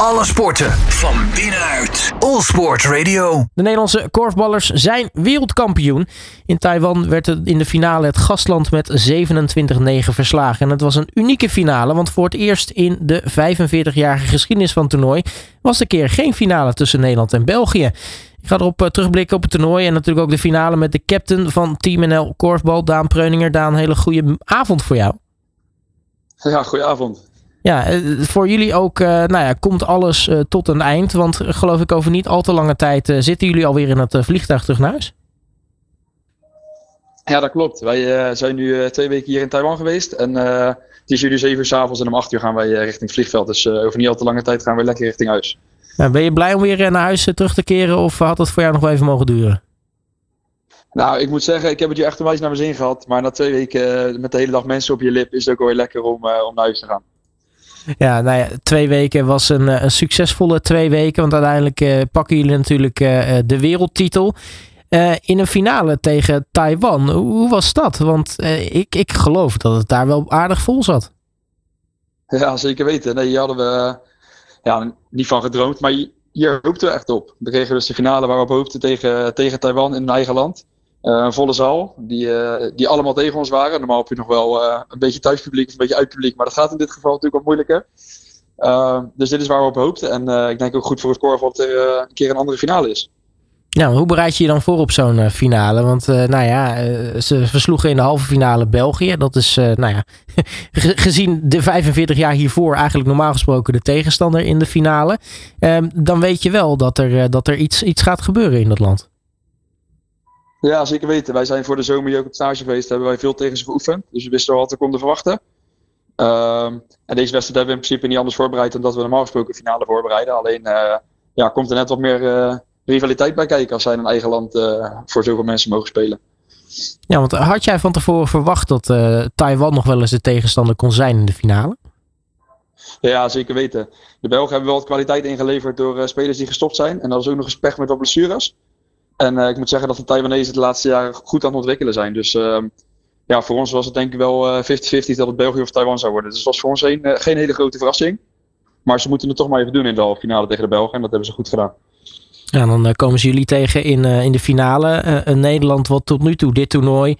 Alle sporten van binnenuit. All Sport Radio. De Nederlandse korfballers zijn wereldkampioen. In Taiwan werd het in de finale het gastland met 27-9 verslagen. En het was een unieke finale, want voor het eerst in de 45-jarige geschiedenis van het toernooi was de keer geen finale tussen Nederland en België. Ik ga erop uh, terugblikken op het toernooi en natuurlijk ook de finale met de captain van Team NL Korfbal, Daan Preuninger. Daan, hele goede avond voor jou. Ja, goedenavond. Ja, eh, voor jullie ook, uh, nou ja, komt alles uh, tot een eind. Want geloof ik over niet al te lange tijd zitten jullie alweer in het vliegtuig terug naar huis. Ja, dat klopt. Wij zijn nu twee weken hier in Taiwan geweest. En het is jullie zeven uur s'avonds en om acht uur gaan wij richting het vliegveld. Dus over niet al te lange tijd gaan we lekker richting huis. Ben je blij om weer naar huis terug te keren of had het voor jou nog wel even mogen duren? Nou, ik moet zeggen, ik heb het hier echt een wijs naar mijn zin gehad. Maar na twee weken met de hele dag mensen op je lip is het ook wel weer lekker om, om naar huis te gaan. Ja, nou ja, twee weken was een, een succesvolle twee weken. Want uiteindelijk uh, pakken jullie natuurlijk uh, de wereldtitel. In een finale tegen Taiwan. Hoe was dat? Want ik, ik geloof dat het daar wel aardig vol zat. Ja, zeker weten. Nee, hier hadden we ja, niet van gedroomd. Maar hier hoopten we echt op. We kregen dus de finale waar we op hoopten tegen, tegen Taiwan in eigen land. Uh, een volle zaal, die, uh, die allemaal tegen ons waren. Normaal heb je nog wel uh, een beetje thuispubliek een beetje uitpubliek, maar dat gaat in dit geval natuurlijk wat moeilijker. dus dit is waar we op hoopten. En ik denk ook goed voor het korfbal dat er een keer een andere finale is. Ja, hoe bereid je je dan voor op zo'n finale? Want nou ja, ze versloegen in de halve finale België. Dat is, nou ja, gezien de 45 jaar hiervoor eigenlijk normaal gesproken de tegenstander in de finale. Ehm, dan weet je wel dat er, dat er iets, iets gaat gebeuren in dat land. Ja, zeker weten. Wij zijn voor de zomer hier ook op stage geweest. Hebben wij veel tegen ze geoefend. Dus we wisten al wat er konden verwachten. Um, en deze wedstrijd hebben we in principe niet anders voorbereid dan dat we normaal gesproken finale voorbereiden. Alleen uh, ja, komt er net wat meer uh, rivaliteit bij kijken als zij in een eigen land uh, voor zoveel mensen mogen spelen. Ja, want had jij van tevoren verwacht dat Taiwan nog wel eens de tegenstander kon zijn in de finale? Ja, zeker weten. De Belgen hebben wel wat kwaliteit ingeleverd door spelers die gestopt zijn. En dat is ook nog eens pech met wat blessures. En uh, ik moet zeggen dat de Taiwanese de laatste jaren goed aan het ontwikkelen zijn. Dus uh, ja, voor ons was het denk ik wel 50-50 dat het België of Taiwan zou worden. Dus het was voor ons een, uh, geen hele grote verrassing. Maar ze moeten het toch maar even doen in de halve finale tegen de Belgen. En dat hebben ze goed gedaan. Ja, dan komen ze jullie tegen in, in de finale. een Nederland wat tot nu toe dit toernooi...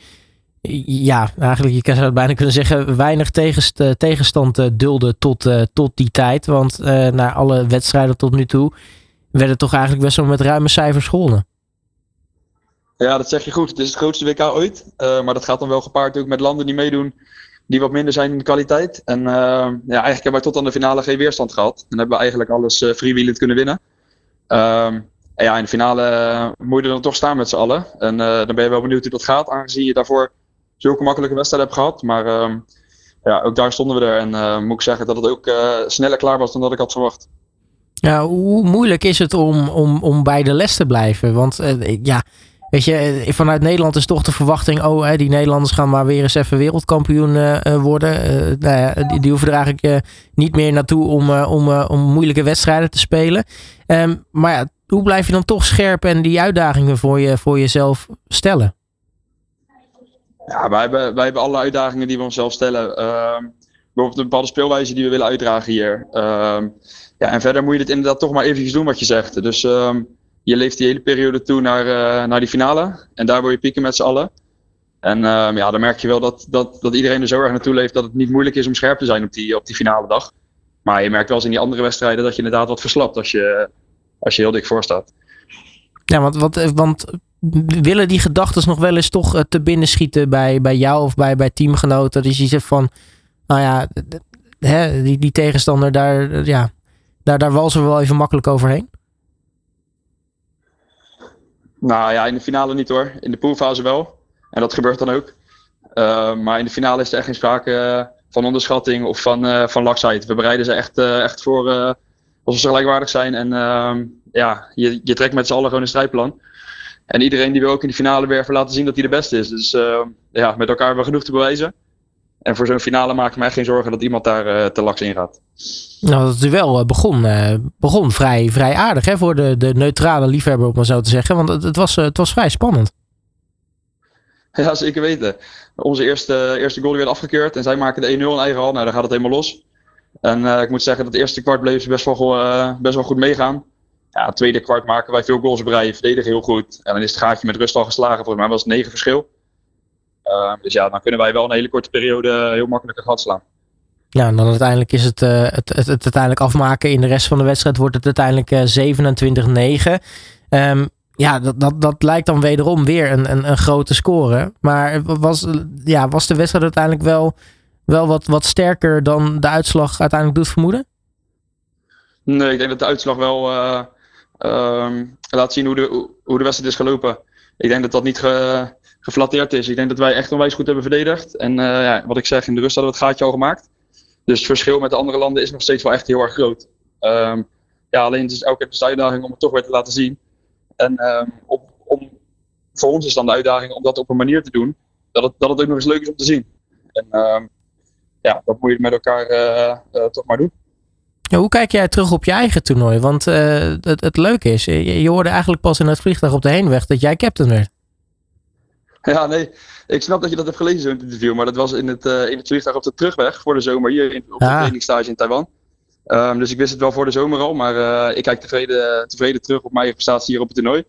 Ja, eigenlijk je zou het bijna kunnen zeggen... weinig tegenst, tegenstand dulde tot, tot die tijd. Want naar alle wedstrijden tot nu toe... werden toch eigenlijk best wel met ruime cijfers gewonnen. Ja, dat zeg je goed. Het is het grootste WK ooit. Uh, maar dat gaat dan wel gepaard ook met landen die meedoen die wat minder zijn in de kwaliteit. En uh, ja, eigenlijk hebben wij tot aan de finale geen weerstand gehad. En hebben we eigenlijk alles uh, freewheelend kunnen winnen. Ehm, en ja, in de finale moet je er dan toch staan met z'n allen. En dan ben je wel benieuwd hoe dat gaat, aangezien je daarvoor zulke makkelijke wedstrijd hebt gehad. Maar ehm, ja, ook daar stonden we er. En moet ik zeggen dat het ook sneller klaar was dan dat ik had verwacht. Ja, hoe moeilijk is het om, om, om bij de les te blijven? Want ja, Weet je, eh, vanuit Nederland is toch de verwachting, oh, hè, die Nederlanders gaan maar weer eens even wereldkampioen uh, worden. Uh, nou ja, die, hoeven er eigenlijk niet meer naartoe om, om, om moeilijke wedstrijden te spelen. Um, maar ja, hoe blijf je dan toch scherp en die uitdagingen voor, je, voor jezelf stellen? Ja, wij hebben, wij hebben alle uitdagingen die we onszelf stellen. Uh, bijvoorbeeld een bepaalde speelwijze die we willen uitdragen hier. Uh, ja, en verder moet je het inderdaad toch maar eventjes doen wat je zegt. Dus ehm, je leeft die hele periode toe naar, uh, naar die finale. En daar wil je pieken met z'n allen. En uh, ja, dan merk je wel dat, dat, dat iedereen er zo erg naartoe leeft dat het niet moeilijk is om scherp te zijn op die, op die finale dag. Maar je merkt wel eens in die andere wedstrijden dat je inderdaad wat verslapt als je, als je heel dik voor staat. Ja, want, want, want willen die gedachten nog wel eens toch eh, te binnen schieten bij, bij jou of bij, bij teamgenoten? Dus je zegt van, nou ja, hè, die, die tegenstander, daar, ja, daar, daar walsen we wel even makkelijk overheen. Nou ja, in de finale niet hoor. In de poolfase wel. En dat gebeurt dan ook. Uh, maar in de finale is er echt geen sprake uh, van onderschatting of van, uh, van laksheid. We bereiden ze echt, echt voor alsof ze gelijkwaardig zijn. En ehm, ja, je, je trekt met z'n allen gewoon een strijdplan. En iedereen die wil ook in de finale weer laten zien dat hij de beste is. Dus ja, met elkaar hebben we genoeg te bewijzen. En voor zo'n finale maak ik mij geen zorgen dat iemand daar te laks in gaat. Nou, dat duel eh, begon, uh, begon vrij, vrij aardig hè, voor de, de neutrale liefhebber, om maar zo te zeggen. Want het, het, was, eh, het was vrij spannend. Ja, zeker weten. Onze eerste, eerste goal werd afgekeurd en zij maken de 1-0 in eigen hal. Nou, dan gaat het helemaal los. En ik moet zeggen, dat eerste kwart bleef ze best wel, best wel goed meegaan. Ja, het tweede kwart maken wij veel goals breien, verdedigen heel goed. En dan is het gaatje met rust al geslagen. Volgens mij was het negen verschil. Dus ja, dan kunnen wij wel een hele korte periode heel makkelijk een gat slaan. Ja, en dan uiteindelijk is het, uh, het, het, het, uiteindelijk afmaken. In de rest van de wedstrijd wordt het uiteindelijk uh, 27-9. Um, ja, dat, dat, dat lijkt dan wederom weer een, een, een grote score. Maar was, ja, was de wedstrijd uiteindelijk wel, wel wat, wat sterker dan de uitslag uiteindelijk doet vermoeden? Nee, ik denk dat de uitslag wel uh, um, laat zien hoe de, hoe de wedstrijd is gelopen. Ik denk dat dat niet ge, geflatteerd is. Ik denk dat wij echt onwijs goed hebben verdedigd. En uh, ja, wat ik zeg, in de rust hadden we het gaatje al gemaakt. Dus het verschil met de andere landen is nog steeds wel echt heel erg groot. Um, ja, alleen is elke keer de uitdaging om het toch weer te laten zien. En op, om, voor ons is dan de uitdaging om dat op een manier te doen dat het, dat het ook nog eens leuk is om te zien. En um, ja, dat moet je met elkaar uh, uh, toch maar doen. Hoe kijk jij terug op je eigen toernooi? Want het, het leuke is, je, je, hoorde eigenlijk pas in het vliegtuig op de heenweg dat jij captain werd. Ja, nee. Ik snap dat je dat hebt gelezen in het interview, maar dat was in het, uh, in het vliegtuig op de terugweg voor de zomer hier in, op de ah. trainingstage in Taiwan. Um, dus ik wist het wel voor de zomer al, maar uh, ik kijk tevreden, tevreden terug op mijn prestatie hier op het toernooi.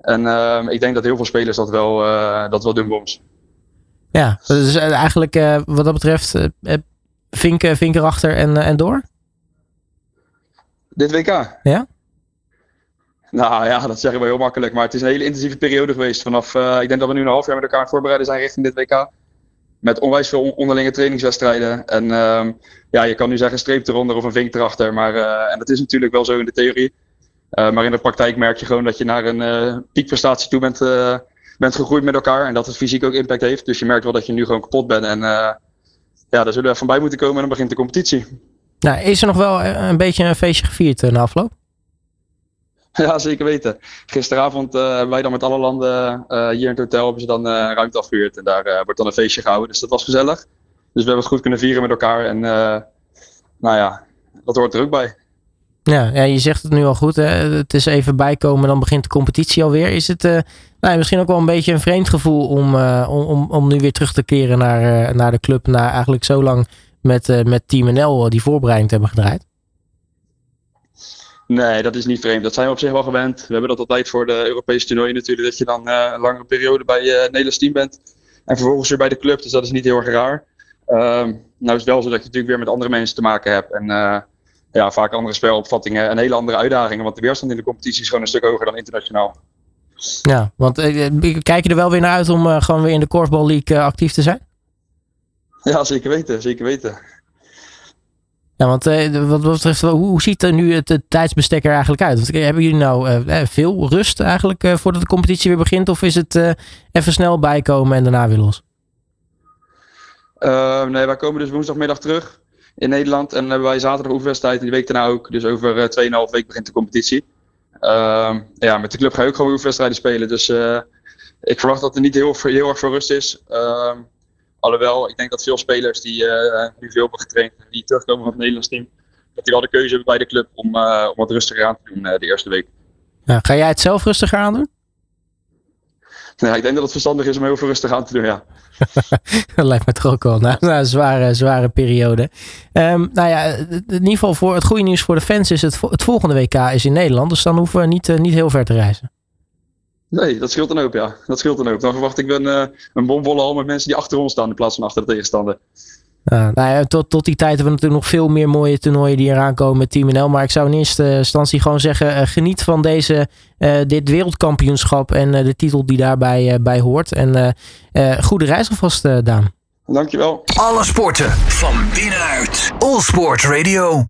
En uh, ik denk dat heel veel spelers dat wel, uh, dat wel doen bij ons. Ja, dus eigenlijk wat dat betreft vinken, vinken erachter en, en door? Dit WK? Ja? Nou ja, dat zeggen we heel makkelijk. Maar het is een hele intensieve periode geweest. Vanaf, uh, ik denk dat we nu een half jaar met elkaar aan voorbereiden zijn richting dit WK. Met onwijs veel onderlinge trainingswedstrijden. En uh, ja, je kan nu zeggen streep eronder of een vink erachter. Maar, uh, en dat is natuurlijk wel zo in de theorie. Uh, maar in de praktijk merk je gewoon dat je naar een piekprestatie toe bent, bent gegroeid met elkaar. En dat het fysiek ook impact heeft. Dus je merkt wel dat je nu gewoon kapot bent. En ja, daar zullen we van bij moeten komen en dan begint de competitie. Nou, is er nog wel een beetje een feestje gevierd na afloop? Ja, zeker weten. Gisteravond hebben wij dan met alle landen uh, hier in het hotel hebben ze dan uh, ruimte afgehuurd. En daar wordt dan een feestje gehouden. Dus dat was gezellig. Dus we hebben het goed kunnen vieren met elkaar. En nou ja, dat hoort er ook bij. Ja, ja, je zegt het nu al goed. Hè? Het is even bijkomen, dan begint de competitie alweer. Is het nou, misschien ook wel een beetje een vreemd gevoel om, om, om nu weer terug te keren naar, naar de club. Na eigenlijk zo lang met, met Team NL die voorbereiding hebben gedraaid? Nee, dat is niet vreemd. Dat zijn we op zich wel gewend. We hebben dat altijd voor de Europese toernooien natuurlijk. Dat je dan uh, een langere periode bij uh, het Nederlands team bent. En vervolgens weer bij de club. Dus dat is niet heel erg raar. Uh, nou is het wel zo dat je natuurlijk weer met andere mensen te maken hebt. En uh, ja, vaak andere spelopvattingen en hele andere uitdagingen. Want de weerstand in de competitie is gewoon een stuk hoger dan internationaal. Ja, want kijk je er wel weer naar uit om gewoon weer in de Korfbal League actief te zijn? Ja, zeker weten. Zeker weten. Ja, want uh, wat betreft, hoe, hoe ziet er nu het, tijdsbestek er eigenlijk uit? Want, hebben jullie nou uh, veel rust eigenlijk uh, voordat de competitie weer begint? Of is het even snel bijkomen en daarna weer los? nee, wij komen dus woensdagmiddag terug in Nederland. En hebben wij zaterdag oefenwedstrijd en die week daarna ook. Dus over 2,5 week begint de competitie. Ehm, ja, met de club ga je ook gewoon oefenwedstrijden spelen. Dus ik verwacht dat er niet heel, heel erg veel rust is. Alhoewel, ik denk dat veel spelers die uh, nu veel hebben getraind en die terugkomen van het Nederlands team, dat die wel de keuze hebben bij de club om, uh, om wat rustiger aan te doen uh, de eerste week. Ga jij het zelf rustiger aan doen? Nou, ik denk dat het verstandig is om heel veel rustig aan te doen, ja. dat lijkt me toch ook wel nou, een zware, zware periode. Um, nou ja, in ieder geval voor het goede nieuws voor de fans is het, het volgende WK is in Nederland. Dus dan hoeven we niet, niet heel ver te reizen. Nee, dat scheelt dan ook, ja. Dat scheelt dan ook. Dan verwacht ik een, uh, een bomvolle hal met mensen die achter ons staan in plaats van achter de tegenstander. nou ja, tot, tot die tijd hebben we natuurlijk nog veel meer mooie toernooien die eraan komen met Team NL. Maar ik zou in eerste instantie gewoon zeggen, uh, geniet van deze, uh, dit wereldkampioenschap en de titel die daarbij bij hoort. En goede reis alvast, Daan. Dankjewel. Alle sporten van binnenuit. All Sport Radio.